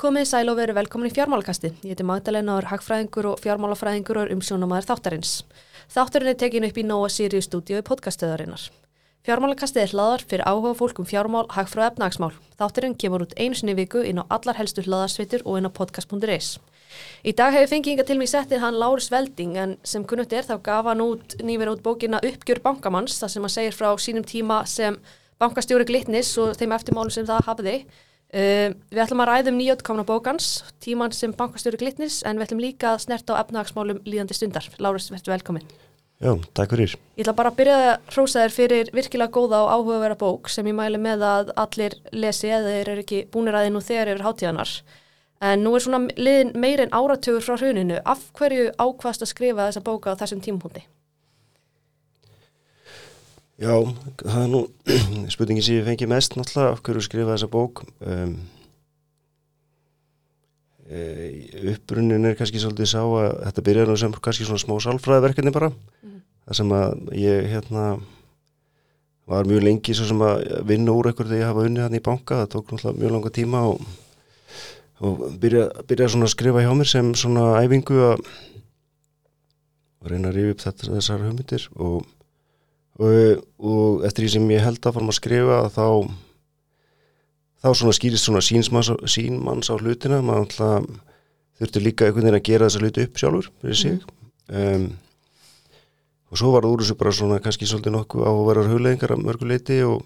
Komið sæl og veru velkomin í fjármálakasti. Ég heiti Magdalena og er hagfræðingur og fjármálafræðingur og umsjónamaður þáttarins. Þátturinn er tekin upp í Nóa Sirius stúdíu í podcastöðarinnar. Fjármálakastið er hlaðar fyrir áhuga fólk um fjármál, hagfræð og efnagsmál. Þátturinn kemur út einu sinni viku inn á allar helstu hlaðarsveitur og inn á podcast.is. Í dag hefur fengið inga til mig settið hann Lárus Velding en sem kunnugt er þá gaf hann út nýverð út bókina Uppgjör bankamanns þar sem hann segir frá sínum tíma sem bankastjóri glitnis og þeim eftirmálum sem það hafiði. Uh, við ætlum að ræðum nýjöldkomna bókans, tíman sem bankastjóri glitnis en við ætlum líka að snerta á efnahagsmálum líðandi stundar. Lárus, verður velkomin. Já, takk fyrir. Ég ætla bara að byrja að hrósa þér fyrir virkilega góða og áhugavera bók sem ég mæli með að allir lesi eða þeir eru ekki búinir að þið nú þegar yfir hátíðanar. En nú er svona liðin meirinn áratögur frá hruninu. Af hverju ákvast að skrifa þessa bóka á þessum tímpunkti? Já, það er nú spurningi sem ég fengi mest náttúrulega af hverju skrifa þessa bók? Um, e, upprunnin er kannski svolítið sá að þetta byrjar nú sem kannski svona smá sálfræðverkefni bara. Mm. það sem að ég hérna var mjög lengi svo sem að vinna úr eitthvað þegar ég hafa unnið hann í banka. Það tók náttúrulega mjög langa tíma og, og byrja, byrja svona að skrifa hjá mér sem svona æfingu að reyna að rífa upp þetta, þessar hugmyndir og og, og eftir því sem ég held að fórum að skrifa þá þá svona skýrist svona sínmanns á hlutina maður alltaf þurfti líka einhvern veginn að gera þessa hluti upp sjálfur fyrir sig mm. um, og svo var það úr þessu bara svona kannski svolítið nokkuð á að vera hugleðingar af mörguleiti og,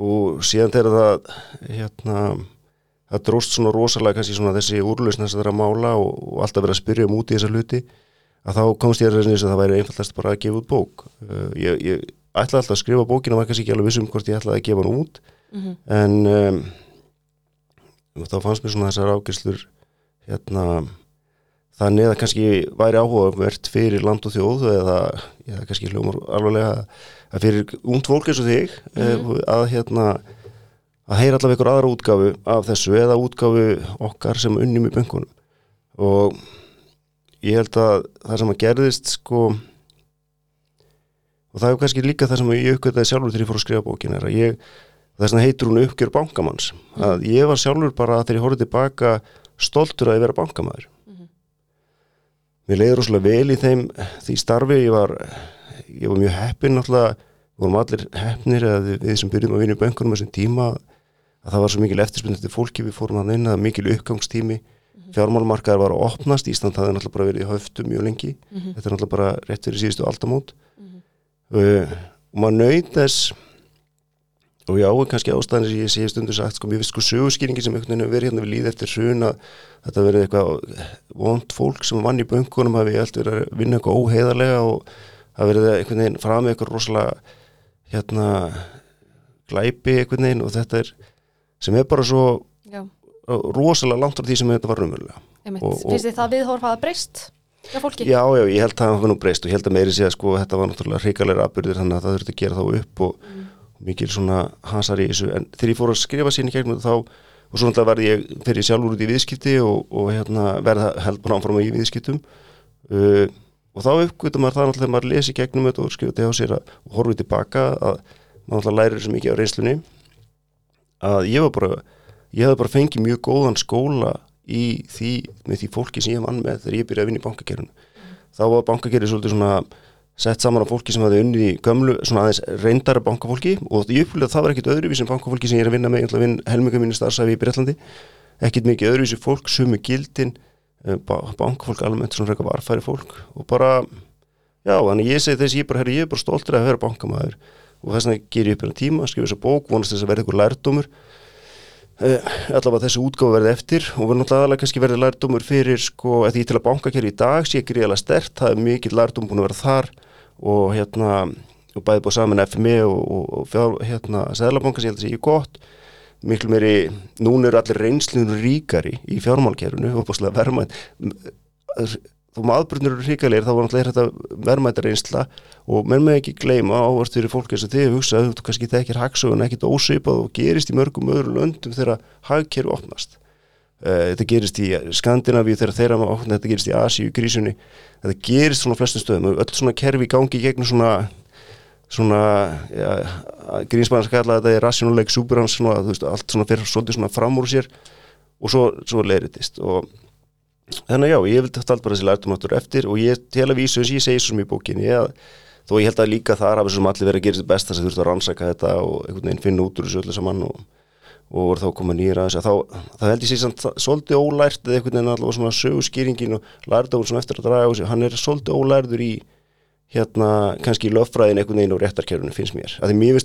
og síðan þegar það hérna það dróst svona rosalega kannski svona þessi úrlausn þess að það er að mála og, og alltaf vera að spyrja um út í þessa hluti að þá komst ég að reyna þess að það væri einfallast bara að gefa út bók uh, ég, ég ætlaði alltaf að skrifa bókina var kannski ekki alveg vissum hvort ég ætlaði að gefa hann út mm -hmm. en um, þá fannst mér svona þessar ágæslur hérna þannig að kannski væri áhugavert fyrir land og þjóð eða ég, kannski hljómar alveg að fyrir ungd fólk eins og þig mm -hmm. að hérna að heyra allavega ykkur aðra útgafu af þessu eða útgafu okkar sem unnum í böngunum og ég held að það sem að gerðist sko og það er kannski líka það sem ég uppgötaði sjálfur þegar ég fór að skrifa bókin er að ég, þess að heitur hún uppgjör bankamanns mm. að ég var sjálfur bara þegar ég horfði tilbaka stoltur að ég vera bankamæður mm -hmm. mér leiði rosalega vel í þeim því starfi ég var ég var mjög heppin náttúrulega við vorum allir heppnir eða við, sem byrjum að vinna í bankunum þessum tíma að það var svo mikil eftirspynnið til fólki við fórum að neina mikil uppgangstími fjármálmarkaðar var að opnast Ísland hafði náttúrulega bara verið í höftu mjög lengi mm -hmm. þetta er náttúrulega bara rétt fyrir síðustu aldamót mm -hmm. uh, og maður nöyð þess og já, kannski ástæðanir sem ég sé stundur sagt, sko, finnst sko sögurskýringi sem verið hérna við líð eftir hrun að þetta verið eitthvað vond fólk sem vann í böngunum hafi allt verið að vinna eitthvað óheðarlega og hafi verið einhvern veginn fram með eitthvað rosalega hérna glæpi einhvern veginn og þetta er sem er bara svo rosalega langt frá því sem þetta var raunverulega Finnst þið það viðhorfaða breyst? Já, já, ég held að það var nú breyst og ég held að meiri sé að sko þetta var náttúrulega hrikalega aðbyrðir þannig að það þurfti að gera þá upp og, mm. mikil svona hasar í þessu en þegar ég fór að skrifa sín í gegnum þá og svo náttúrulega verði ég fyrir sjálfur út í viðskipti og, og hérna, verða held bara áfram í viðskiptum uh, og þá uppgötum maður það náttúrulega þegar maður lesi gegnum þetta og skrifa þetta á sér að, horfið tilbaka að maður náttúrulega lærir svo mikið á reynslunni að ég var bara ég hef bara fengið mjög góðan skóla í því, með því fólki sem ég vann með þegar ég byrjaði að vinna í bankakerfinu. Mm. þá var bankakerfið svolítið svona sett saman á fólki sem hafði unnið í gömlu svona aðeins reyndara bankafólki. Og ég upplýði að það var ekkit öðruvísi en bankafólki sem ég er að vinna með, ég ætla að vinna helmingum mínu starfsæfi í Breitlandi ekkit mikið öðruvísi fólk, sumu gildin eh, bankafólk almennt svona frekar varfæri fólk. Og bara já, þannig ég segi þess, ég, bara, herri, ég er bara stoltur að vera bankamæður og þess vegna ger ég upp hérna tíma, skrif þessa bók, vonast þess að verða ykkur lærdómur allavega þessu útgáðu verði eftir og verður náttúrulega aðalega kannski verið lærdumur fyrir sko, eða því til að bankakerri í dag sé ekki reyðilega stert, það er mikið lærdum búin að vera þar og hérna og bæði búið saman FMI e og, og, og fjár, hérna Sæðlabankas ég held að það sé gott. Miklu meiri, núna eru allir reynslunum ríkari í fjármálkerfunu og búinlega verma þó maður aðbrunir eru hrigalegir þá var náttúrulega þetta verðmættar einsla og menn með ekki gleyma ávart fyrir fólk eins og þið hugsa þú kannski þekkir hagsögun ekkit ósýpað og gerist í mörgum öðru löndum þegar hagkerfi opnast. Uh, þetta gerist í Skandinavíu þegar þeirra maður opna, þetta gerist í Asíu, Grísunni. Þetta gerist svona flestum stöðum öll svona kerfi gangi gegnum svona svona ja, grínsbæðan skalla þetta er rationáleik superhans allt svona fyrir svolítið svona fram úr sér og svo, svo leiritist og þannig já, ég vildi alltaf bara þessi lærtum áttur eftir og ég tel að vísu eins og ég segi svo sem í bókinni að þó ég held að líka þar hafi sem allir verið að gera sitt besta sem þurftu að rannsaka þetta og einhvern veginn finna út úr þessu öllu saman og, og voru þá koma nýra að þessu. Þá, þá held ég sér svolítið ólært eða einhvern veginn allavega svona sögurskýringin og lærdáður svona eftir að draga á sig hann er svolítið ólærður í hérna kannski löffræðin einhvern veginn og réttarkerfunu finnst mér, að því mér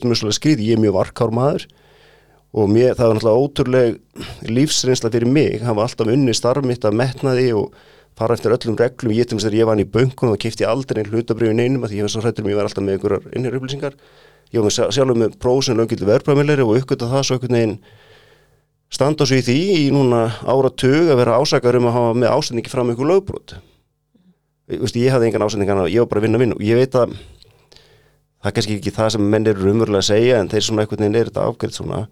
ég lífsreynsla fyrir mig, var alltaf unni starfmitt að metnaði og fara eftir öllum reglum, ég til með þegar ég var hann í böngun og kifti aldrei einn hlutabriðin einum að ég var svo hrættur mér var alltaf með einhverjar innir upplýsingar. Ég var með sjálfur með prósin löngildu verðbræmilegri og uppgötta það svo einhvern veginn standa svo í því í núna ára tug að vera ásakar um að hafa með ásendingi fram einhver lögbrot. Ég hafði engan ásendingan ég var bara að vinna vinn og ég veit að það er kannski ekki það sem menn eru umverulega að segja en þeir svona einhvern veginn er þetta svona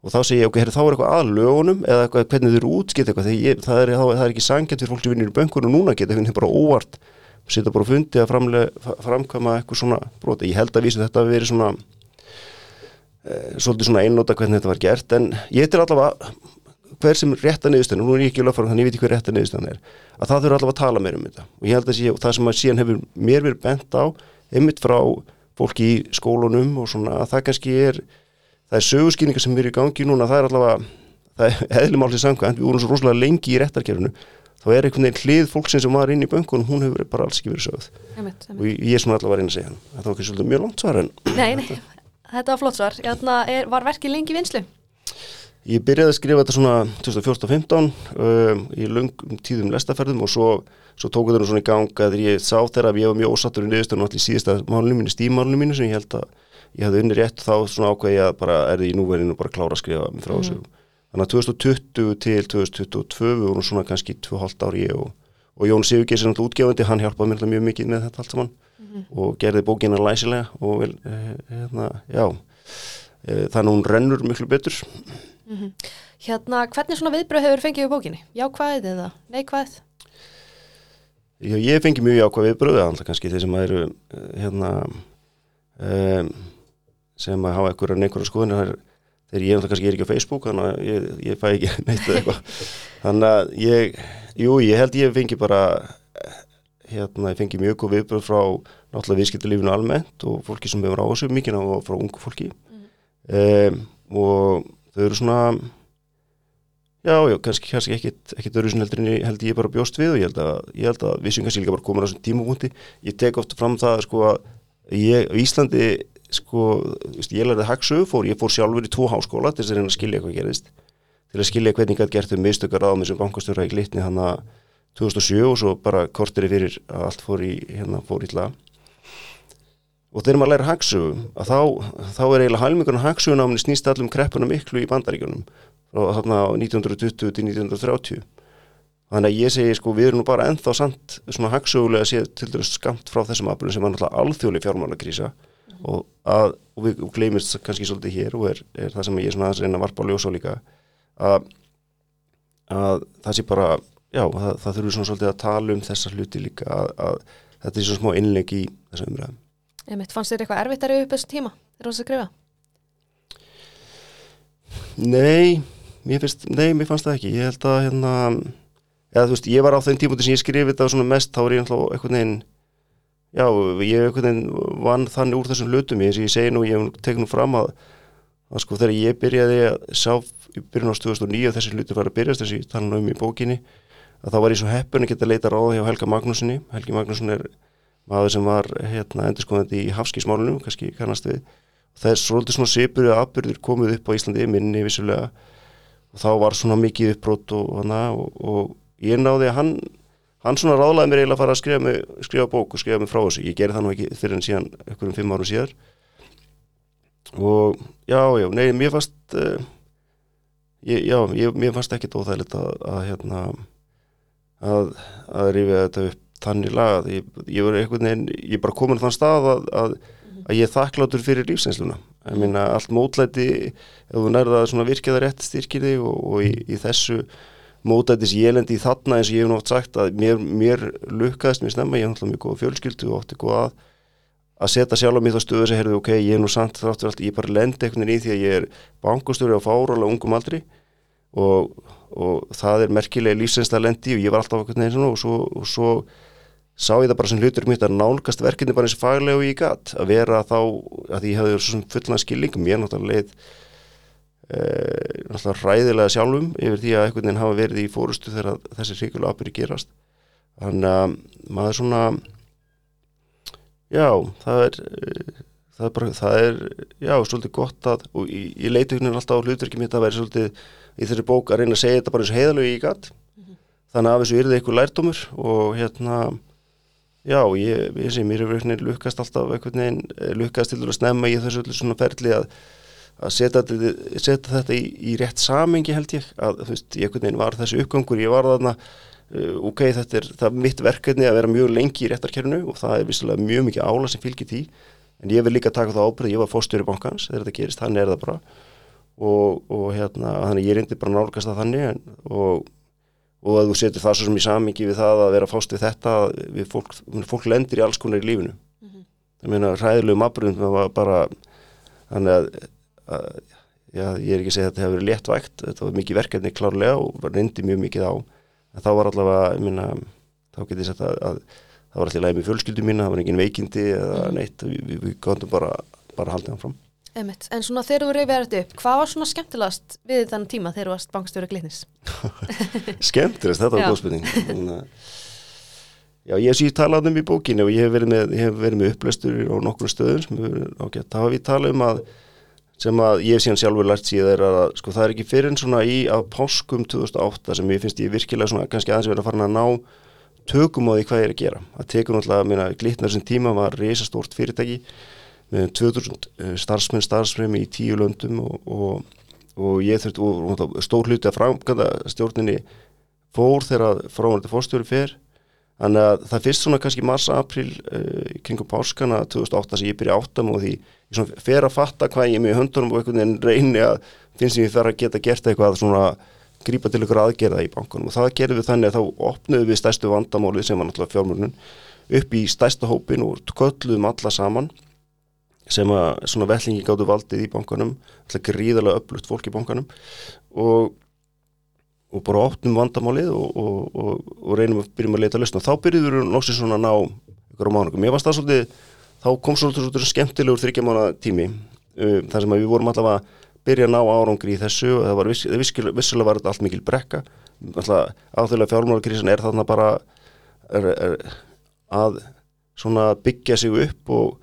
og þá segja ég, ok, herri, þá er eitthvað að lögunum eða eitthvað, hvernig þau eru útskilt eitthvað ég, það, er, það er ekki sangjant fyrir fólk sem vinnir í bönkunum núna geta hvernig bara óvart setja bara fundi að framlega, framkama eitthvað svona broti, ég held að vísa þetta að veri svona e, svolítið svona einnóta hvernig þetta var gert en ég til allavega hver sem rétta niðurstöðan, nú er ég ekki lögfærum þannig ég veit ekki hver rétta niðurstöðan er, að það þurfa allavega að tala meira um þetta. Og ég held að sé, það sem að síðan hefur mér verið bent á, einmitt frá fólki í skólunum og svona að það kannski er, það er sögurskýningar sem er í gangi núna, það er allavega það er eðlumálið samkvæmt, við vorum svo rosalega lengi í réttarkerfinu, þá er einhvern veginn hlið fólksinn sem var inn í böngunum, hún hefur bara alls ekki verið sögð Einmitt, einmitt. og ég, er svona allavega að reyna að segja hann þetta var ekki svolítið mjög langt svar en Nei, nei, þetta var flott svar. Játna, er, var verkið lengi vinslu? Ég byrjaði að skrifa þetta svona 2014-15 um, í lungum tíðum lestaferðum og svo, svo tóku þetta svona í gang að ég sá þeirra að ég var mjög ósattur í niðurstöðun allir síðasta málunum mínu, stímálunum mínu sem ég held að ég hafði unni rétt þá svona ákveði að bara er því í núverðinu bara klára að skrifa mig frá þessu. Mhm. Þannig að 2020 til 2022 við vorum svona kannski 2,5 ári ég og, og Jón Sigurgeir sem alltaf útgefandi, hann hjálpaði mér mjög mikið með þetta allt saman Mhm. og gerði bókina læsilega og vel, eh, hérna, já, eh, þannig að hún rennur miklu betur. Hérna, hvernig svona viðbröð hefur fengið við bókinni? Jákvæðið eða neikvæðið? Já, ég fengi mjög jákvæð viðbröðu alltaf kannski þeir sem eru eh, hérna um, sem að hafa einhverjar neikværa skoðunir þegar ég kannski er ekki á Facebook þannig að ég, ég fæ ekki neitt eða eitthvað. Þannig að ég, jú, ég held ég fengi bara hérna, ég fengi mjög góð viðbröð frá náttúrulega viðskiptalífinu almennt og fólki sem hefur á þessu mikið og frá ungu fólki. Um, og þau eru svona Já, já, kannski, kannski ekkit, ekkit öru sem heldur ég held ég bara bjóst við og ég held að, ég held að við sem kannski líka bara komur á þessum tímapunkti. Ég tek ofta fram það sko að ég, á Íslandi, sko, ég lærði hagsu, fór, ég fór sjálfur í tvo háskóla til þess að reyna að skilja hvað gerist, til að skilja hvernig gætt gert um mistökar á með sem bankastjóra í glitni hann að 2007 og svo bara korteri fyrir að allt fór í, hérna, fór illa. Og þegar maður læra hagsu, að þá, þá er eiginlega hælmingurinn hagsunáminni snýst allum kreppuna miklu í bandaríkjunum frá þarna á 1920 til 1930 þannig að ég segi sko við erum nú bara ennþá samt svona hagsögulega séð til dæmis skamt frá þessum afbjörnum sem var náttúrulega alþjóðlega fjármálakrísa og, að, og við gleymist kannski svolítið hér og er, er það sem ég er svona aðeins reyna að varpa á ljósa líka að, að það sé bara já, það, það þurfur svona svolítið að tala um þessa hluti líka að, að þetta er svona smá innleik í þessa umræðum Einmitt, fannst þér eitthvað erfitt að rauða upp þessum tíma? Þegar þú varst að skrifa? Nei, mér finnst, nei, mér fannst það ekki. Ég held að hérna eða veist, ég var á þeim tímúti sem ég skrifið svona mest, þá er ég alltaf einhvern veginn já, ég vann þannig úr þessum hlutum, ég, ég segi nú, ég tek nú fram að, að sko þegar ég byrjaði að sá byrjun á 2009 og þessi hluti var að byrjast, þessi tala um í bókinni að þá var ég svo heppun að geta leita ráða hjá Helga Magnúsinni, Helgi Magnúsin er maður sem var hérna endurskoðandi í hafskísmálunum, kannski kannast við. Það er svolítið svona sipur eða aðbyrður komið upp á Íslandi minni vissulega. Og þá var svona mikið uppbrót og, og, og ég náði að hann hann svona ráðlaði mér eiginlega að fara að skrifa, mig, skrifa bók og skrifa mig frá þessu, ég gerði það nú ekki fyrir en síðan einhverjum fimm árum síðar. Og já, já, nei, mér fannst uh, ég, já, ég, mér fannst ekki óþægilegt að, að hérna að, að rífa þetta upp þannig lagað, ég, ég var einhvern veginn ég bara komin þann stað að, að að ég er þakklátur fyrir lífsænsluna ég minna allt mótlæti ef þú nærða að virkja það rétt styrkir þig og, og í, í þessu mótlætis ég lendi í þarna eins og ég hef nátt sagt að mér, mér lukkaðist mér snemma, ég hef náttúrulega mjög góða fjölskyldu og ótti góða að að setja sjálf á mig þá stöðu sem herðu ok, ég er nú samt þáttur allt, ég bara lendi einhvern veginn í því að ég er bankustjóri á fárálega ungum aldri og, og það er merkilega lífsenslega lendi og ég var alltaf okkur neins og svo, og svo sá ég það bara sem hlutur mitt að nálgast verkefni bara eins og faglega og ég gatt að vera þá að ég hafði svona fullan skilningum ég er náttúrulega leið e, náttúrulega ræðilega sjálfum yfir því að einhvern veginn hafa verið í fórustu þegar þessi ríkulega ábyrgi gerast þannig að maður svona já, það er það er bara, það er já, svolítið gott að, og í, í leitugninu alltaf á hlutverkið mitt að vera svolítið í þessi bók að reyna að segja þetta bara eins og heiðalög í gatt mm -hmm. þannig að þessu yrði eitthvað lærdómur og hérna já, ég, ég sé mér er verið lukkast alltaf einhvern veginn, lukkast til að snemma í þessu svona ferli að að setja, setja þetta í, í rétt samengi held ég, að þú veist, ég var þessu uppgangur, ég var þarna uh, ok, þetta er, það er mitt verkefni að vera mjög lengi í réttarkerfinu og það er vissilega mjög mikið ála sem fylgir því. En ég vil líka taka það ábyrð, ég var fórstjóri bankans þegar þetta gerist, þannig er það bara. Og, og hérna, þannig ég reyndi bara nálgast það þannig en, og og að þú setur það svo sem í samingi við það að vera fást við þetta, við fólk, fólk lendir í alls konar í lífinu. Mm -hmm. það meina ræðilegum bara þannig að, að já, ég er ekki að segja að þetta hefur verið léttvægt, þetta var mikið verkefni klárlega og reyndi mjög mikið á en þá var allavega, ég minna þá ég sagt að, að það var alltaf læg með fjölskyldu mína, það var engin veikindi eða mm. neitt, við, við, við góðum bara bara haldið hann fram. Einmitt. En svona þegar þú reyfið þetta upp, hvað var svona skemmtilegast við þann tíma þegar þú varst bankstjóri glitnis? Skemmtilegast, þetta var góð spurning Já, ég sé talað um í bókinu og ég hef verið með, hef með upplöstur á nokkru stöðum sem við ágætt, þá hef ég talað um að sem að ég hef síðan sjálfur lært síðan að sko það er ekki fyrir en svona í að páskum 2008 sem ég finnst ég virkilega svona kannski aðeins verið að fara að ná tökum á því hvað ég er að gera. Það tekur náttúrulega, glitnar sem tíma var reysastórt fyrirtæki með 2000 eh, starfsmenn starfsmenn í tíu löndum og, og, og ég þurfti, og, og stór hluti að framkvæmda stjórninni fór þegar frámærið fórstjóri fer þannig að það fyrst svona kannski mars-april uh, kringum páskana 2008 sem ég byrja áttam og því fer að fatta hvað ég er með höndunum og einhvern veginn reyni að finnst ég þarf að geta gert eitthvað svona grípa til ykkur aðgerða í bankunum og það gerðum við þannig að þá opnuðum við stærstu vandamálið sem var náttúrulega fjármjörnun upp í stærsta hópin og kölluðum alla saman sem að svona vellingi gáttu valdið í bankunum alltaf gríðarlega upplutt fólk í bankunum og, og bara opnum vandamálið og, og, og reynum að byrjum að leta að lausna. Og þá byrjuður við náttúrulega svona að ná ykkur á mánugum. Ég var stað svolítið, þá kom svolítið, skemmtilegur þryggjamána tími um, þar sem að við vorum allavega byrja að ná árangri í þessu. Það var viss, vissilega var þetta allt mikil brekka. Áþjóðlega fjármálagrísan er þarna bara er, er, að byggja sig upp og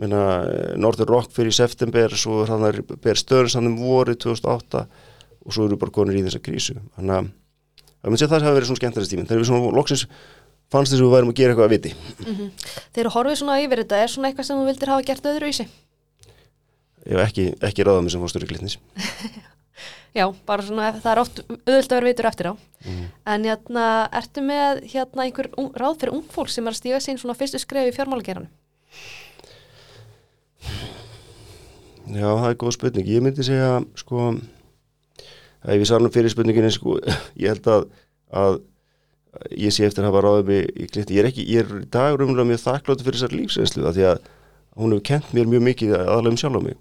Norður Rock fyrir september svo þannig ber stöðursannum voru 2008 og svo eru bara konur í þessa krísu. Þannig að það hafa verið svona skemmtilegst tíminn þegar við svona loksins fannst þess að við værum að gera eitthvað að viti mm -hmm. Þegar þú horfið svona yfir þetta er svona eitthvað sem þú vildir hafa gert öðru í sig? ég hef ekki, ekki ráðað mér sem fórstur í glitnis Já, bara svona það er oft auðvitað að vera veitur eftir á mm. en hérna, ertu með hérna einhver un, ráð fyrir ung fólk sem er að stíga sín svona fyrstu skref í fjármálageranum? Já, það er góð spurning ég myndi segja, sko ef ég sarnum fyrir spurninginni, sko ég held að, að ég sé eftir að hafa ráðið mig í glitni ég er ekki, ég er í dag umlega mjög þakkláttu fyrir þessar lífsreynslu, því að hún hefur kent mér mjög mikið aðalegum sjálf á mig.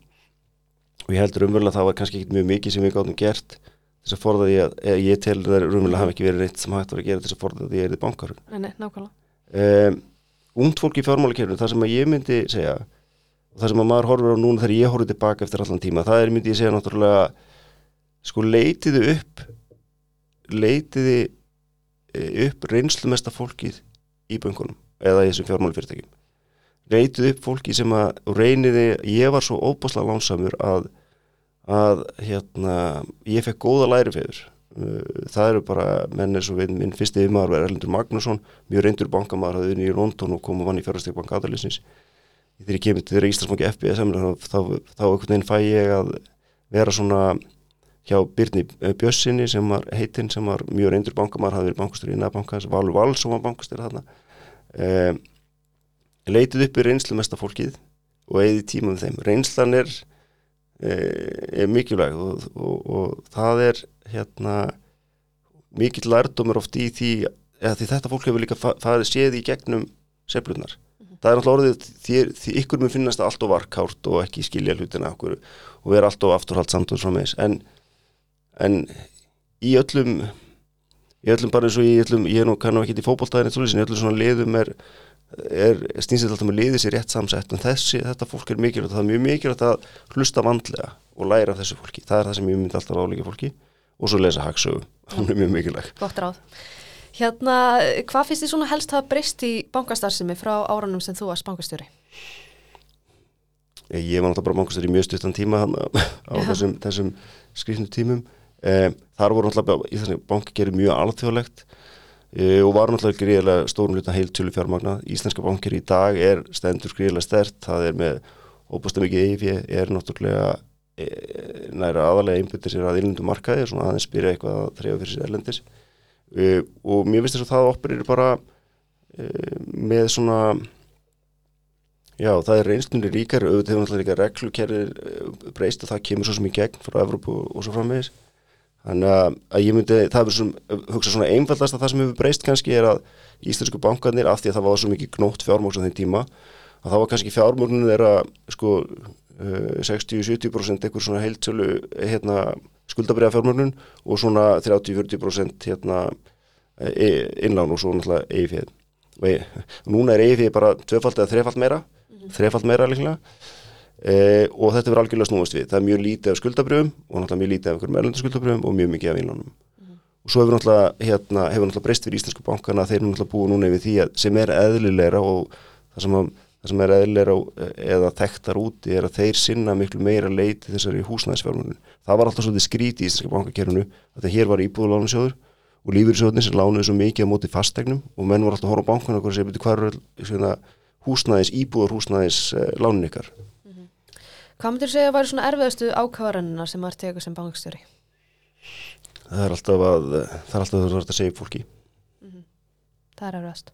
Og ég heldur umverulega að það var kannski ekki mjög mikið sem við gáttum gert þess að forða því að ég, ég tel það umverulega hafa ekki verið neitt sem hægt var að gera þess að forða því að ég er í bankar Nei, nákvæmlega. Um, Ungt fólk í fjármálakerfinu, það sem að ég myndi segja og það sem að maður horfur á núna þegar ég horfur tilbaka eftir allan tíma það er myndi ég segja náttúrulega sko leitiðu upp leitiðu upp reynslumesta fólkið í bankunum eða í þessum fjármálufyrirtækjum reytið upp fólki sem að reyniði, ég var svo óbáslega lánsamur að, að hérna, ég fekk góða lærifeður. Uh, það eru bara mennir svo við, minn fyrsti yfirmaður var Erlendur Magnusson, mjög reyndur bankamæður hafði vinni í London og kom og vann í fjárhastegbank aðalinsins þegar ég kemur til þeirra Íslandsbanki FBS þá, þá, þá einhvern veginn fæ ég að vera svona hjá Byrni Bjössinni sem var heitinn sem var mjög reyndur bankamæður, hafði verið bankastur í Næbankans, Valur Valls sem var bankastur þarna um, leitið upp í reynslu mesta fólkið og eigið tíma um þeim. Reynslan er, eh, er mikilvæg og, og, og það er hérna mikill lærdómur oft í því að því þetta fólk hefur líka farið séð í gegnum seflunar. Mm -hmm. Það er alltaf orðið því, því ykkur mun finnast allt og varkárt og ekki skilja hlutina okkur og vera allt og afturhald samt og svo meðis en, en í öllum í öllum bara eins og í öllum ég er nú kannu ekki í fótboltaðinni í öllum svona liðum er, er snýnsið alltaf með liðið sér rétt samsett. En þessi, þetta fólk er mikilvægt það er mjög mikilvægt að hlusta vandlega og læra þessu fólki, það er það sem ég myndi alltaf ráðleika fólki og svo lesa hagsögu. Hún er mjög mikilvægt Gott ráð. Hérna, hvað finnst þið svona helst að breyst í bankastarðsemi frá áranum sem þú varst bankastjóri? Ég var náttúrulega bara bankastjóri í mjög stuttan tíma á þessum, þessum skrifnum tímum Um, þar voru náttúrulega í þessu banki gerir mjög alþjóðlegt uh, og var náttúrulega gríðilega stórum hluta heiltölu fjármagna. Íslenska bankir í dag er stendur gríðilega stert, það er með óbústum mikið EIFI, er náttúrulega e, næra aðalega einbyrðir sér að innlundu markaði og svona aðeins byrja eitthvað að þrejfa fyrir sér erlendis uh, og mér finnst þess að það operir bara uh, með svona Já, það er reynslunni ríkar, auðvitað hefur náttúrulega líka reglukerðir breyst og það kemur svo sem í gegn frá Evrópu og svo framvegis Þannig að ég myndi, það er svona, hugsa svona einfaldast að það sem hefur breyst kannski er að íslensku bankarnir, af því að það var svo mikið gnótt fjármóks á þeim tíma, að það var kannski fjármóknunum þeirra sko 60-70% einhver svona heiltsölu hérna, skuldabriða fjármóknun og svona 30-40% hérna, e, innlán og svo náttúrulega EIFið. Og núna er EIFið bara tvefald eða þrefald meira, mm -hmm. þrefald meira líklega Eh, og þetta verður algjörlega snúast við. Það er mjög lítið af skuldabrjöfum og náttúrulega mjög lítið af einhverjum erlendarskuldabrjöfum og mjög mikið af innlánum mm og svo hefur náttúrulega, hérna, hefur náttúrulega breyst fyrir íslensku bankana þeir eru náttúrulega búið núna yfir því að sem er eðlilegra og það sem, að, það sem er eðlilegra eða þekktar úti er að þeir sinna miklu meira leiti þessari húsnæðisfjármunum það var alltaf svolítið skríti í íslenska bankakerfunu að hér var íbúðulánunsjóður og lífyrirsjóðnir sem lánuði svo mikið á móti fastegnum og menn voru alltaf að horfa á bankana og segja, hvað er húsnæðis, íbúður húsnæðis eh, lánin ykkar Hvað myndir segja að væri svona erfiðastu ákvarðanina sem maður tegur sem bankstjóri? Það er alltaf að það er alltaf að þú verður að segja fólki mm -hmm. Það er erfiðast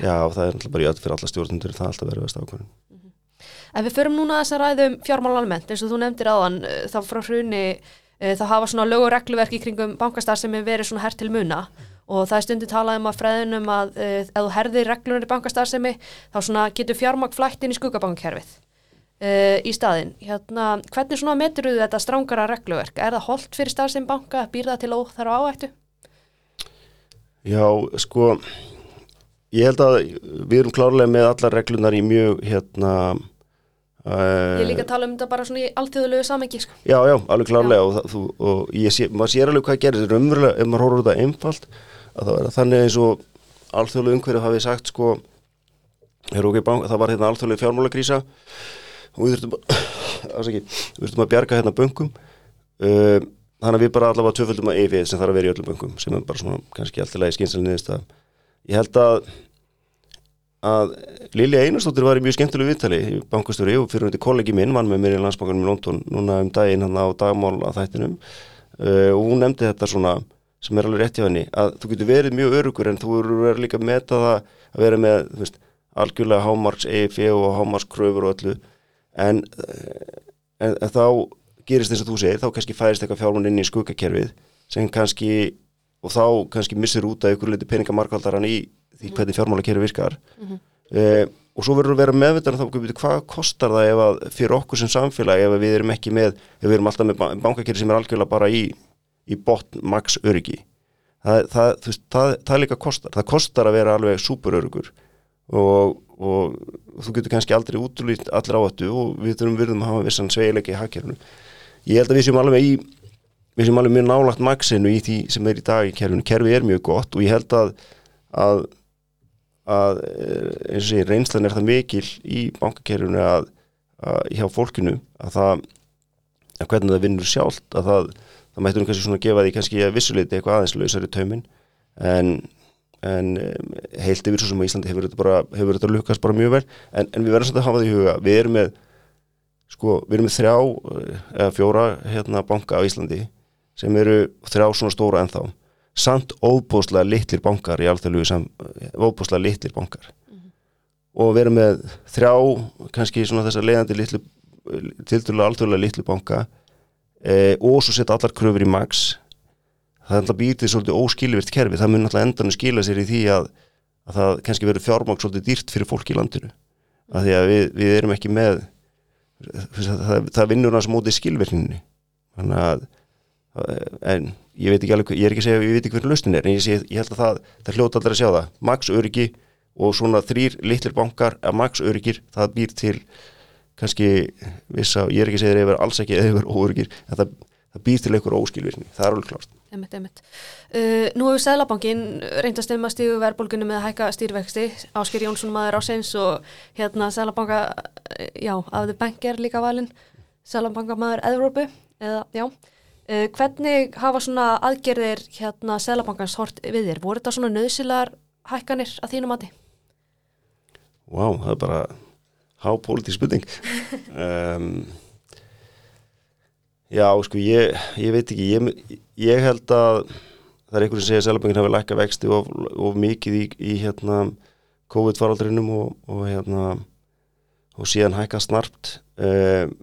Já, það er alltaf bara í öll fyrir alla stjórnundur það er alltaf erfiðast ákvarðan mm -hmm. En við förum núna þess að ræðum fjármál almennt eins og þú nefndir áðan eh, þá frá hruni e, þá hafa svona lög og regluverk í kringum bankastar sem er verið svona hert til muna og það er stundu talað um að freðinum að e, ef þú herðir reglunir í bankastarðsemi þá getur fjármagn flætt inn í skuggabankkerfið uh, í staðin. Hérna, hvernig svona metur þú þetta strángara regluverk? Er það holdt fyrir starfsefn banka? Býr það til óþar á áættu? Já, sko, ég held að við erum klárlega með alla reglunar í mjög, hérna... Uh, ég líka að tala um þetta bara svona í alltíðulegu samengi, sko. Já, já, alveg klárlega og, þú, og sé, maður sér alveg hvað gerir, þetta er umverulega, ef maður horfður þetta einfalt, að það er þannig eins og alltíðulegu umhverju hafið sagt, sko, okay, bank, það var hérna alltíðulegu fjármálagrísa og við þurftum að, við þurftum að bjarga hérna böngum uh, þannig að við bara allavega tvöföldum að EFI sem þarf að vera í öllum böngum sem er bara svona kannski alltaf niðurst að ég held að að Lili Einarstóttir var í mjög skemmtilegu viðtali í bankastjóri og fyrir hundi kollegi minn vann með mér í landsbankanum í London núna um daginn hann á dagmál að þættinum. Uh, og hún nefndi þetta svona sem er alveg rétt hjá henni að þú getur verið mjög örugur en þú verður líka að meta það að vera með veist, algjörlega hámarks EFI og hámarks kröfur og öllu en, en, en þá gerist þess að þú segir, þá kannski færist eitthvað fjármann inn í skuggakerfið sem kannski og þá kannski missir út að ykkur liti peningamarkaldaran í því mhm. hvernig fjármálakerfi virkar mm -hmm. eh, og svo verður að vera meðvitað þá hvað kostar það ef að fyrir okkur sem samfélag ef við erum ekki með ef við erum alltaf með bankakerfi sem er algjörlega bara í, í botn max öryggi það, það, það, það líka kostar það kostar að vera alveg superörugur og, og þú getur kannski aldrei útlýtt allir áhættu og við þurfum virðum að hafa vissan sveileika í hakkerfinu. Ég held að við séum alveg í við séum alveg mjög nálagt maksinu í því sem er í dag í kerfinu. Kerfi er mjög gott og ég held að að, að eins og sé reynslan er það mikil í bankakerfinu að, að hjá fólkinu að það að hvernig það vinnur sjálft að það, það mættur um kannski svona að gefa því kannski að vissuleiti eitthvað aðeins lausari taumin en en heilt yfir svo sem Íslandi hefur þetta bara, hefur þetta lukast bara mjög vel. En, en við verðum svolítið að hafa því huga við erum með sko, við erum með þrjá eða fjóra hérna banka á Íslandi sem eru þrjá svona stóra ennþá. Samt óbúslega litlir bankar í alþjóðlugu sem óbúslega litlir bankar. Mm -hmm. og við erum með þrjá kannski svona þessar leiðandi litlu tildulega alþjóðlega litlu banka e, og svo setja allar kröfur í mags það er alltaf býtið svolítið óskilvirt kerfi, það mun alltaf endan skila sér í því að, að það kannski verður fjármák svolítið dýrt fyrir fólk í landinu. Að því að við, við erum ekki með það, það vinnur hans mótið skilvirkninni. Þannig að en ég veit ekki alveg, ég er ekki að segja ég veit ekki hvernig lausnin er, en ég, sé, ég held að það það hljóta allir að sjá það, max öryggi og svona þrýr litlir bankar að max öryggir, það býr til kannski vissa, ég er ekki að segja það er alls ekki eða það býr til einhver óskilvirkni, það er alveg klart Einmitt, einmitt. Uh, nú hefur Sælabankin reyndast um að stígu verðbólgunum með að hækka stýrvexti, Ásker Jónsson maður ásins og hérna Sælabanka já, af þau bank er líka valin Sælabanka maður Evrópu eða, já, uh, hvernig hafa svona aðgerðir hérna Sælabankans hort við þér, voru þetta svona nöðsilar hækkanir að þínu mati? Vá, wow, það er bara hápolítisk spurning um, Já, sko, ég, ég veit ekki ég, ég held að það er einhvern sem segja að Sælabankin hafi lækka vexti of, of mikið í, í hérna COVID-faraldrinum og, og hérna og síðan hækka snarpt um,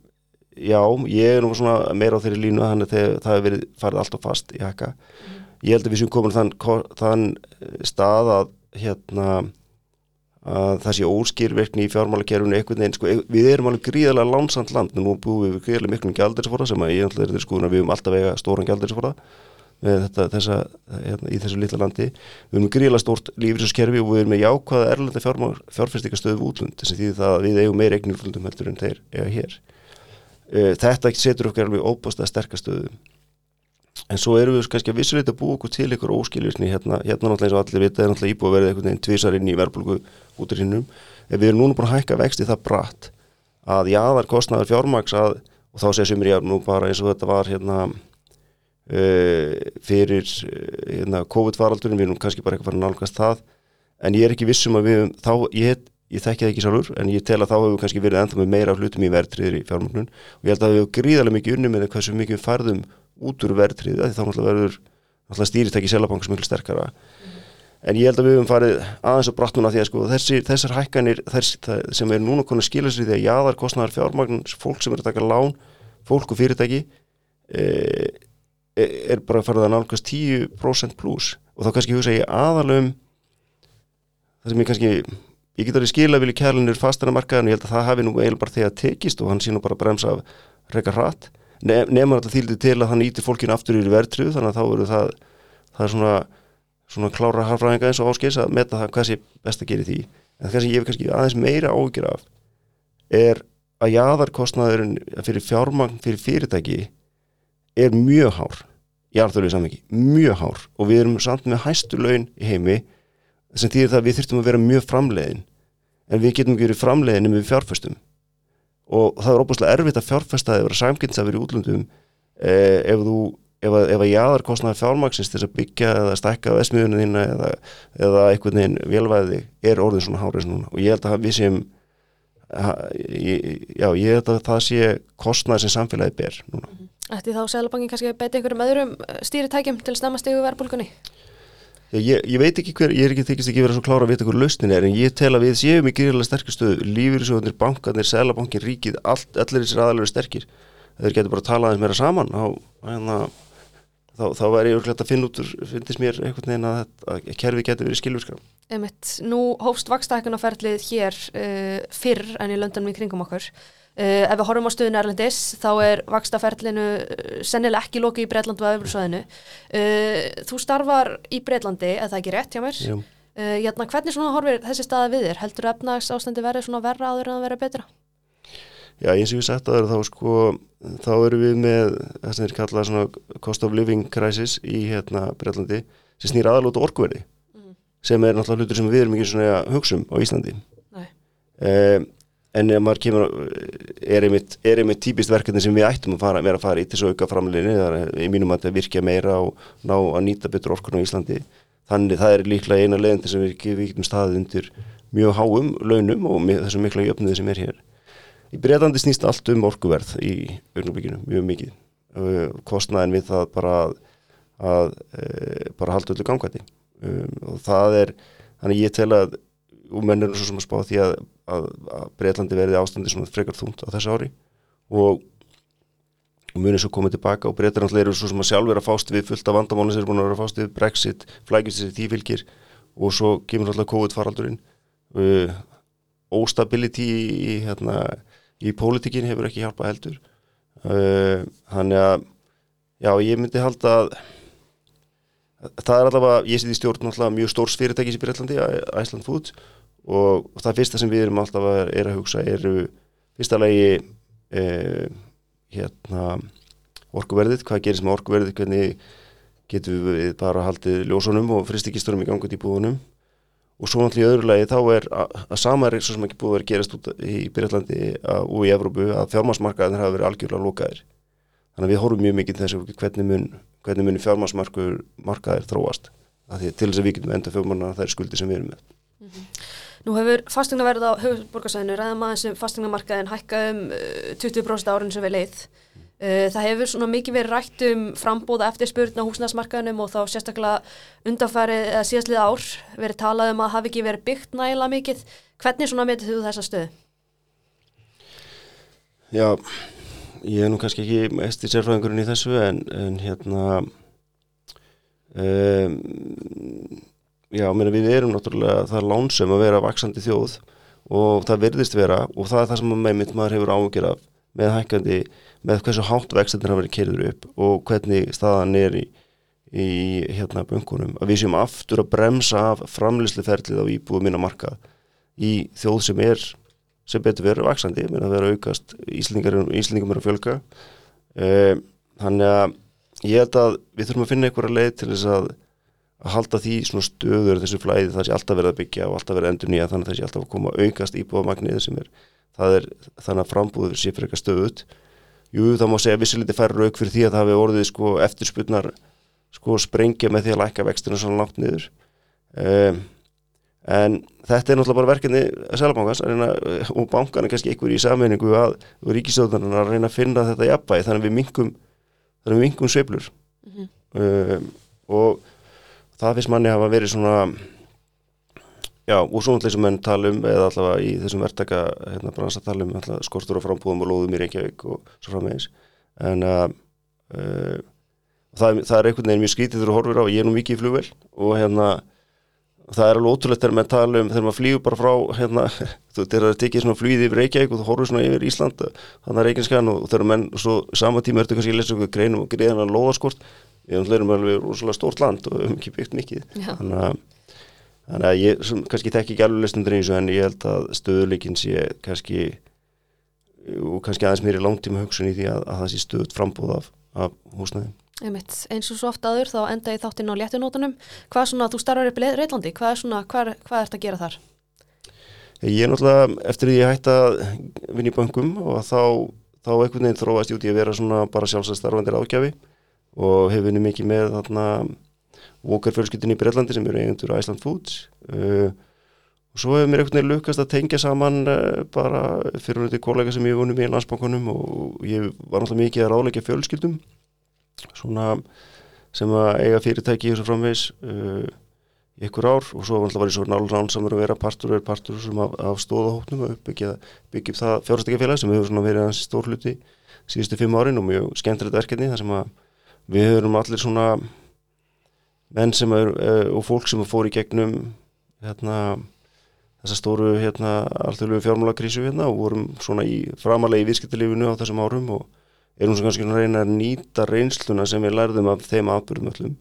Já, ég er nú svona meira á þeirri línu þannig að það hefur verið farið alltaf fast í hækka mm. Ég held að við sem komum þann, þann stað að hérna að það sé óskýrverkni í fjármálakerfunu einhvern veginn, sko, við erum alveg gríðarlega lánsamt land, nú búum við gríðarlega miklum gældirisforða sem að ég ætla er sko við höfum alltaf vega stóran þetta, þessa, hérna, í þessu litla landi. Við höfum gríðarlega stórt lífriðskerfi og við erum með jákvæða erlenda fjárfærstíkastöðu útlund, þess að því það við eigum meir eignir útlundum heldur en þeir eiga hér. Eh, þetta setur okkar alveg óbásta sterkastöðu en svo erum við kannski að vissuleita að búa okkur til ykkur óskiljusni hérna, hérna náttúrulega eins og allir vita er náttúrulega íbúið að verða einhvern veginn tvísar inn í verðbólgu út í hinnum en við erum núna búin að hækka vexti það bratt að jáðar kostnaður fjármaks að, og þá sumir ég nú bara eins og þetta var hérna uh, fyrir hérna, COVID-faraldurinn, við erum kannski bara eitthvað að nálgast það. En ég er ekki vissum að við þá, ég, ég þekki það ekki sálur en ég tel að þá hefur við kannski verið enda með meira hlutum í verðtriðir í fjármagnun og ég held að við hefur gríðarlega mikið unni með hversu mikið við farðum út úr verðtrið þá verður stýritæki selabanks mjög sterkara mm. en ég held að við höfum farið aðeins á brattuna því að sko þessi, þessar hækkanir þess, sem er núna konar skilast því að jáðar kostnæðar fjármagn, fólk sem er að taka lán fólk og fyrirtæki e, e, er bara farið að nálgast 10% pluss og þá kannski hugsa ég aðalum það sem ég kannski ég get alveg skila vilja kærlinur fastana markaðan og ég held að það hafi nú eiginlega bara þegar tekist og hann sé nú bara bremsa af reyka hratt nefnum alltaf þýldið til að það nýtir fólkinu aftur í verðtrið þannig að þá eru það það er svona, svona klára harfræðinga eins og áskils að metta það hvað sé best að gera því. En það sem ég hef kannski aðeins meira ágjur af er að jáðarkostnaðurinn fyrir fjármagn fyrir fyrirtæki er mjög hár í alþjóðlega samviki, mjög hár. Og við erum samt með hæstu laun í heimi sem þýðir það að við þurftum að vera mjög framleiðin. En við getum ekki verið framleiðin með fjárfæstum og það er óbúslega erfitt að fjárfesta eða vera samkynnsafir í útlöndum eh, ef þú ef að, að jáðarkostnaði fjármaksins til að byggja eða stekka vesmiðunum þína eða, eða einhvern veginn velvæði er orðin svona hárið núna og ég held að við séum já, ég held að það sé kostnaði sem samfélagi ber núna Ætti þá Sælabankin kannski að beita einhverjum öðrum stýritækjum til að snemma stegu verðbólkunni? Ég, ég veit ekki hver, ég er ekki þykist ekki verið svo klára að vita hver lausnin er en ég tel að við séum í gríðilega sterkastöðu lífyrirsjóðunir, bankanir, selabankin, ríkið all, allir þessir aðalega sterkir. Þeir getur bara að tala aðeins meira saman á, hana, þá, þá væri ég örglætt að finna út finnst mér einhvern veginn að, að kerfi getur verið skilvirskram nú hófst vakstækunaferlið hér uh, fyrr en í löndunum í kringum okkur Uh, ef við horfum á stöðun Erlendis þá er vakstaferlinu uh, sennilega ekki lokið í Breitlandu að öfruðsvæðinu uh, þú starfar í Breitlandi eða það ekki rétt hjá mér? Jæna, hérna, hvernig svona horfir þessi staða við þér? Heldur efnags ástandi verið svona verra áður en að vera betra? Já eins og við sagt aður þá sko þá eru við með það sem er kallað svona cost of living crisis í hérna Breitlandi sem snýr aðalóta orkuverði mm. sem er náttúrulega hlutur sem við erum ekki svona hugsum á Íslandi. Nei en ef maður kemur er einmitt, er einmitt típist verkefni sem við ættum að fara, vera að fara í til svo auka framleginni það er í mínum að virkja meira og ná að nýta betur orkun á Íslandi. Þannig það er líklega eina leðandi sem við, getum staðið undir mjög háum launum og þessum mikla jöfniði sem er hér. Í Breitlandi snýst allt um orkuverð í augnubíkinu, mjög mikið. Kostnaðin við það bara að, að e, bara halda öllu gangvæti um, og það er þannig ég tel að og menn er svo sem að spá því að, að, að Breitlandi verði ástandi svona frekar þúnt á þessu ári. Og munið svo komið tilbaka og Breitlandi eru svo sem að sjálf vera fást við fullt af vandamáli sem er búin að vera fást við Brexit, flækjast þessi tífylgir og svo kemur alltaf COVID-faraldurinn. Uh, óstability í, hérna, í pólitíkin hefur ekki hjálpað heldur. Uh, þannig að Já, ég myndi halda að það er allavega, ég seti í stjórn allavega mjög stórs fyrirtækis í Breitlandi, Iceland Foods og það fyrsta sem við erum alltaf að, er að hugsa eru fyrsta lagi eh, hérna orkuverðið, hvað gerist með orkuverðið, hvernig getum við bara haldið ljósunum og fristikisturum í gangut í búðunum? Og svo náttúrulega í öðru lagi þá er að, að sama er svo sem ekki búið að vera gerast út í Breitlandi og í Evrópu að fjármarsmarkaðin hafa verið algjörlega lokaðir. Þannig að við horfum mjög mikið þessu hvernig mun, hvernig mun fjármarsmarkaðir þróast. Til þess að við getum enda fjármarna þær skuldi sem við erum með. -hmm. Nú hefur fastegnaverð á höfuborgarsæðinu ræðum aðeins sem fastegnamarkaðin hækka um 20% árin sem við leið. Uh, það hefur svona mikið verið rætt um frambóða eftirspurn á húsnæðsmarkaðinum og þá sérstaklega undanfærið eða síðastlið ár verið talað um að hafi ekki verið byggt nægila mikið. Hvernig svona metið þú þessa stöðu? Já, ég er nú kannski ekki mest í sérfræðingurinn í þessu en, en hérna um, já, meni, við erum náttúrulega það er lánsum að vera vaksandi þjóð og það verðist vera og það er það sem með mitt maður hefur áhugjur af með hækkandi, með hversu hátt vextinir hafa verið kerður upp og hvernig staðan er í, í hérna bunkunum, að við séum aftur að bremsa af framlýsliferðlið á íbúið minna marka í þjóð sem er sem betur verið vaksandi, með að vera aukast íslendingum er að fjölga. Um, þannig að ég held að við þurfum að finna einhverja leið til þess að að halda því svona stöður þessu flæði það sé alltaf verið að byggja og alltaf verið að endur nýja þannig að það sé alltaf að koma aukast íbúðamagnið sem er, er þannig að frambúður sé fyrir eitthvað stöðut Jú, það má segja vissiliti færri rauk fyrir því að það hefur orðið sko eftirspunnar sko sprengja með því að læka vextinu svona langt niður. Um, en þetta er náttúrulega bara verkefni Sælabankans og bankana kannski ykkur í sammenningu að ríkistöðunar að reyna að finna þetta jafnvægi þannig að við mingum, við mingum sveiflur. Mm -hmm. um, og það finnst manni hafa verið svona já, og svo náttúrulega sem menn talum eða allavega í þessum verktaka hérna bransa talum, skortur og frambúðum og lóðum í Reykjavík og svo framvegis. En að uh, það, það er einhvern veginn mjög skítið þegar þú horfir á, ég er nú mikið í flugvel og hérna það er alveg ótrúlegt þegar maður tala um, þegar maður flýgur bara frá hérna, þú þegar það tekið svona flýðið yfir Reykjavík og þú horfir svona yfir Ísland þannig að Reykjavíkskan og þegar menn svo sama tíma ertu kannski að lesa okkur greinum og greiðan að loðaskort við erum alveg rosalega stórt land og við hefum ekki byggt mikið. Þannig að, þannig að ég sem, kannski tekki ekki alveg lesnundur eins og en ég held að stöðuleikin sé kannski og kannski aðeins mér í langtíma hugsun í því að, að það sé stöðut frambúð af, af húsnæðin Einmitt. eins og svo oft aður þá enda ég þáttinn á léttunótunum hvað er svona, þú starfar upp í Reitlandi hvað er svona, hvað, hvað ert að gera þar? Ég er náttúrulega, eftir því ég hætti að vinna í bankum og þá, þá einhvern veginn þróast ég út í að vera svona bara sjálfsæðstarfandir ágjafi og hefur vinni mikið með þarna Walker fjölskyldin í Breitlandi sem eru eigendur Iceland Foods. Uh, og svo hefur mér veginn lukast að tengja saman uh, bara fyrir þetta kollega sem ég vunni með í landsbankunum og ég var náttúrulega mikið að ráleika fjölskyldum svona sem að eiga fyrirtæki í þessu framvegs uh, ykkur ár. Og svo var ég svo nálrán samar að vera partur og er partur af, af stóðahóknum og byggja, upp það fjárhastækjafélag sem hefur verið hans stór hluti síðustu fimm árin og mjög skemmtilegt verkefni þar sem að við höfum allir svona menn sem er uh, og fólk sem fór í gegnum hérna þessa stóru hérna allþjóðlegu fjármálakrísu hérna og vorum svona í framalegi viðskiptilífinu á þessum árum og erum svona kannski að reyna að nýta reynsluna sem við lærðum af þeim aðbörðum öllum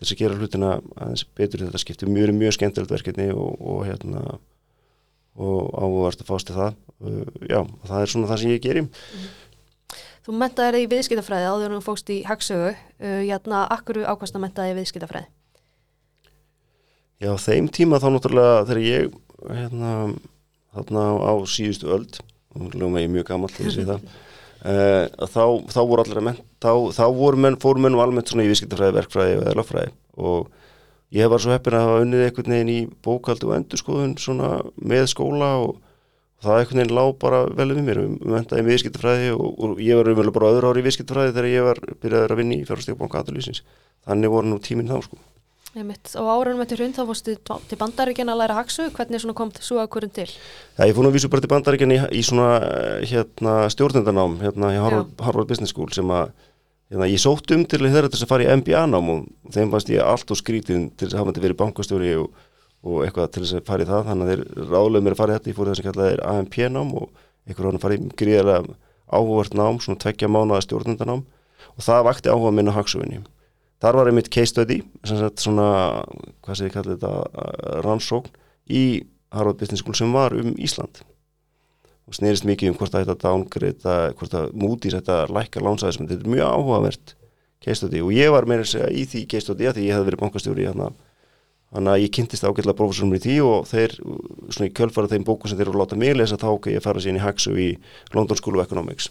þess að gera hlutina aðeins betur. Þetta skiptir mjög, mjög skemmtilegt verkefni og, og hérna og áhugast að fást í það. Uh, já, það er svona það sem ég gerim mm. Þú mentaði í viðskiptafræði áður og fókst í hagsögu, uh, hérna, akkur ákvæmst að mentaði í viðskiptafræði? Já, þeim tíma þá náttúrulega þegar ég, hérna, þarna á síðustu öld, og ljóma ég mjög gammal til þessi það, uh, þá, þá voru allir að menta, þá, þá voru menn, fóru menn almennt svona í viðskiptafræði, verkfræði eða lagfræði og ég var svo heppin að hafa unnið einhvern veginn í bókaldu og endurskoðun svona með skóla og það einhvern veginn lág bara vel um mér. Við mentaði með viðskiptafræði og, og ég var umvel bara öðru ári í viðskiptafræði þegar ég var byrjaður að vinni í fjárhastíkabónka aðalýsins þannig voru nú tíminn þá sko. Mitt, og árunum eftir hund þá fórstu til bandaríkjan að læra haksu, hvernig kom það svo að hverjum til? Já, ég fór nú að vísu bara til bandaríkjan í, í svona hérna, stjórnendanám hérna í Harvard, Harvard Business School sem að hérna, ég sótt um til þeirra til að fara í MBA-nám og þeim fannst ég allt og skrítin til að hafa þetta verið bankastjóri og og eitthvað til þess að fara í það. Þannig að þeir ráðlega mér að fara í þetta. Ég fór þess að kalla þeir AMP nám og einhver hann farið gríðarlega áhugvart nám, svona tveggja mánuða stjórnundanám og það vakti áhuga minn á hagsögunni. Þar var einmitt case study svona, hvað sé ég kalli þetta rannsókn í Harvard Business School sem var um Ísland. Og snerist mikið um hvort það þetta downgreita, hvort það mútís þetta lækka lánsæðismenn, þetta er mjög áhugavert case study. Og ég var meira að segja í því case study að því ég hef þannig að ég kynntist ágætla profesorum í því og þeir, svona í kjölfara þeim bóku sem þeir eru að láta mig lesa þá ok, ég fara síðan í Haxu í London School of Economics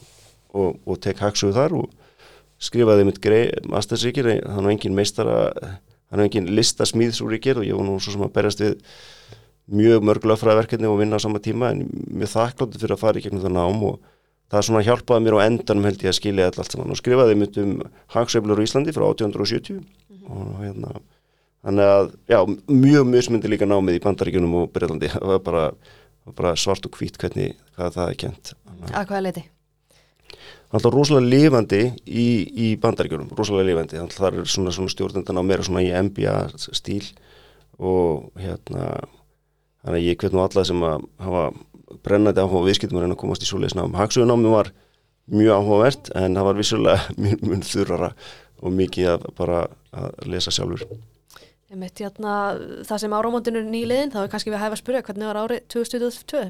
og, og tek Haxu þar og skrifaði mitt mastersríkir, hann var engin meistara hann var engin listasmýðsúríkir og ég var nú svo sem að berjast við mjög mörgulegfræðverkefni og vinna á sama tíma en mjög þakkláttu fyrir að fara í gegnum það nám og það svona hjálpaði mér á endanum held ég að skilja allt saman og skrifaði mitt um hagsveiflur í Íslandi frá 1870 og þannig að, já, mjög mismundi líka námið í bandaríkunum og Breitlandi það var bara, bara svart og hvít hvernig hvað það er kent Að hvaða leiti? alltaf rosalega lifandi í, í bandaríkjunum, rosalega lifandi að það er svona, svona stjórnendan á meira svona í MBA stíl og hérna þannig að ég hvet nú alla sem að hafa brennandi áhuga viðskiptum að reyna að komast í svoleiðisnáum. Hagsugunámi var mjög áhugavert en það var vissulega mjög mjög þurrara og mikið að bara að lesa sjálfur. Mitt, hérna, það sem áramóndinu nýliðin, þá er kannski við að hæfa að spyrja hvernig var árið 2022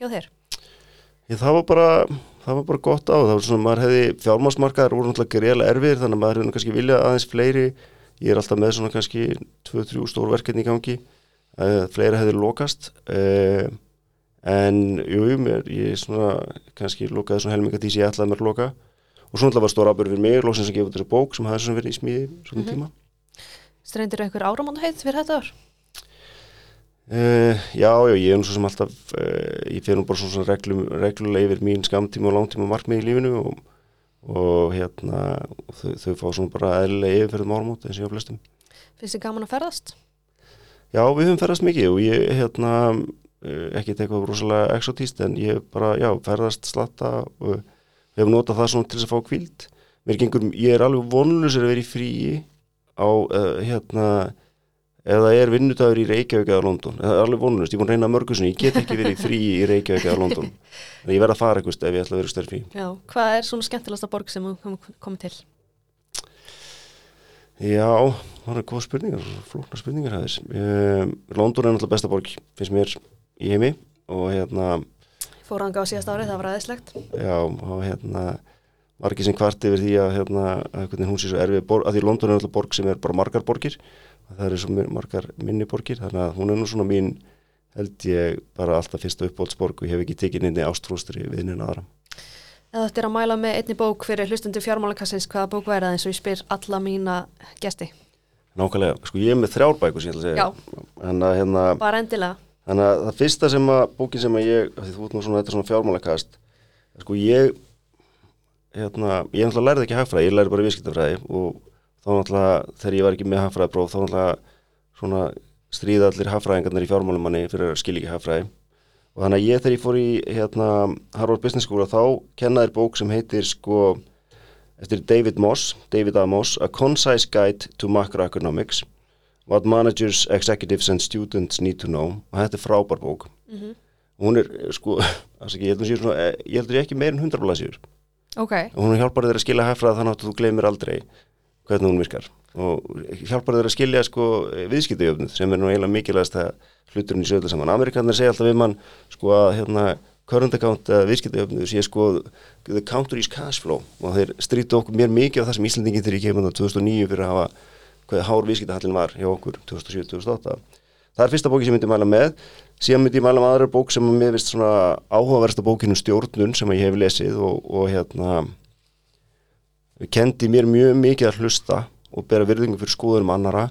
hjá þér? Ég, það var bara það var bara gott á, það var svona, maður hefði fjármásmarkaðar voru náttúrulega greiðlega erfir þannig að maður hefði kannski viljað aðeins fleiri. Ég er alltaf með svona kannski 2-3 stórverkefni í gangi fleira hefði lokast. Uh, en jú, mér, ég svona kannski lokaði svona helminga því sem ég ætlaði mér að loka. Og svona alltaf var stóra ábyrg fyrir mig lóksins að gefa þessu bók sem hafði svona verið í smíði svona mm -hmm. tíma Streindir einhver áramóndaheit fyrir þetta ár? Uh, já, já, ég er nú svo sem alltaf uh, ég fyrir nú bara svona reglum, reglulega yfir mín skamtíma og langtíma markmið í lífinu og, og hérna þau, þau fá svona bara eðlilega yfirferðum ármót eins og ég á flestum Finnst þið gaman að ferðast? Já, við höfum ferðast mikið og ég hérna uh, ekki eitthvað rosalega exotíst en ég bara, já, ferðast slatta og við hefum notað það svona til þess að fá kvíld mér gengur, ég er alveg vonlusir að vera í fríi á, hérna eða er vinnudagur í Reykjavík eða London? Það er alveg vonunist, ég búin að reyna mörgursunni ég get ekki verið frí í Reykjavík eða London. En ég verð að fara eitthvað ef ég ætla að vera stærð frí. Já, hvað er svona skemmtilegsta borg sem þú komið til? Já, það er góða spurningar flóknar spurningar hæðis um, London er náttúrulega besta borg, finnst mér í heimi. Og hérna Fóranga á síðast árið, það var aðeinslegt Já, og hérna ekki sem kvart yfir því að hérna, að hún sé svo erfið borg, að því London er náttúrulega borg sem er bara margar borgir. Það eru svo margar minniborgir þannig að hún er nú svona mín held ég bara alltaf fyrsta uppbólsborg og ég hef ekki tekið inn í ástrústri við inn aðra. Eða þetta er að mæla með einni bók fyrir hlustundu fjármálakassins, hvaða bók væri það eins og ég spyr alla mína gesti? Nákvæmlega, sko ég er með þrjár bækur sem ég ætla að segja. En að, hérna, bara endilega. Þannig að það fyrsta sem að bókin sem að ég þú ert nú svona, þetta er svona fjármálakast sko ég hérna, ég náttúrulega lærði ekki hagfræði, ég lærði bara viðskiptafræði og þá náttúrulega þegar ég var ekki með hafræðapróf þá náttúrulega svona stríða allir hafræðingarnir í fjármálumanni fyrir að skilja ekki hafræði og þannig að ég þegar ég fór í hérna Harvard Business School þá kennaðir bók sem heitir sko eftir David Moss, David A. Moss A Concise Guide to Macroeconomics What Managers, Executives and Students Need to Know og þetta er frábær bók mm -hmm. og hún er sko ég heldur að ég ekki meir en 100 blæsjur okay. og hún hjálpar þér að skilja hafræða þannig að þú gleymir aldrei hvernig hún virkar og hjálpar þeir að skilja sko viðskiptajöfnuð sem er nú eiginlega mikilvægast að hluturinn í sögla saman. Amerikanar segja alltaf við mann sko að hérna current account uh, viðskiptajöfnuð sé sko the counter is cash flow og þeir strítu okkur mér mikið á það sem Íslandingin þegar ég kemur á 2009 fyrir að hafa hvaðið hár viðskiptahallin var hjá okkur 2007-2008. Það er fyrsta bóki sem ég myndi mæla með. Síðan myndi ég mæla með aðra bók sem mér vist svona áhugaversta bókinu stjórnun sem ég hef lesið og, og hérna kendi mér mjög mikið að hlusta og bera virðingu fyrir skoðunum annara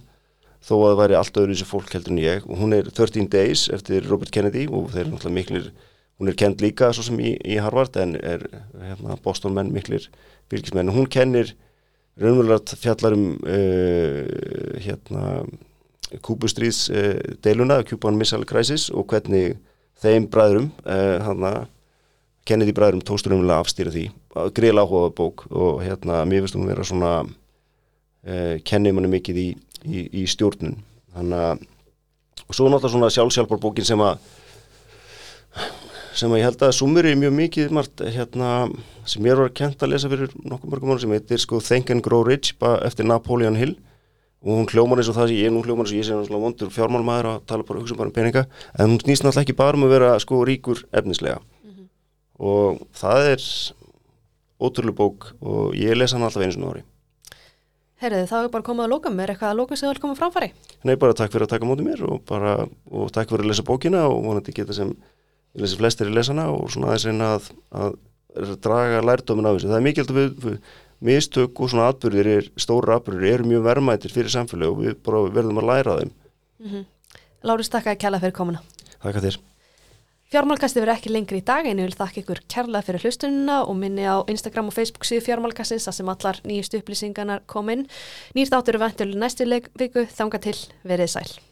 þó að það væri allt öðru sem fólk heldur en ég. Og hún er 13 Days eftir Robert Kennedy og þeir eru náttúrulega miklir hún er kend líka svo sem í, í Harvard en er hérna, Boston menn miklir fylgismenn. Hún kennir raunverulega fjallarum uh, hérna kúbustríðs uh, deiluna, Cuban Missile Crisis og hvernig þeim bræðurum hann að Kennedy bræðurum tóstur umlega afstýra því. Greila áhugaða bók og hérna mér finnst hún vera svona eh, kennið manni mikið í, í, í stjórnun. Þannig að og svo náttúrulega svona sjálfsjálfar bókin sem að sem ég held að sumur er mjög mikið margt, hérna, sem ég var kent að lesa fyrir nokkuð mörgum ára sem heitir sko Think and Grow Rich eftir Napoleon Hill og hún hljómar eins og það sem ég, nú hljómar eins og ég sé hann svona vondur fjármálmaður að tala bara hugsa bara um peninga en hún snýst náttúrulega ekki bara um að vera sko ríkur efnislega mm -hmm. og það er ótrúlega bók og ég lesa hann alltaf einu svona ári Herriði, þá er bara komið að lóka mér eitthvað að lóka sem þú vil koma framfæri Nei, bara takk fyrir að taka mótið mér og bara, og takk fyrir að lesa bókina og vonandi geta sem ég lesi flestir í lesana og svona aðeins reyna að, að, draga lærdómin af þessu. Það er mikilvægt að við, við mistök og svona atbyrðir er, stóra atbyrðir eru mjög verðmættir fyrir samfélagi og við bara verðum að læra þeim mm -hmm. Lárus, takk að kella fyrir komuna Takk að þér Fjármálkasti verður ekki lengri í dag en ég vil þakka ykkur kærlega fyrir hlustununa og minni á Instagram og Facebook síðu fjármálkastins að sem allar nýjust upplýsingarnar komin. Nýrt áttur er ventil næstu viku, þanga til, verið sæl.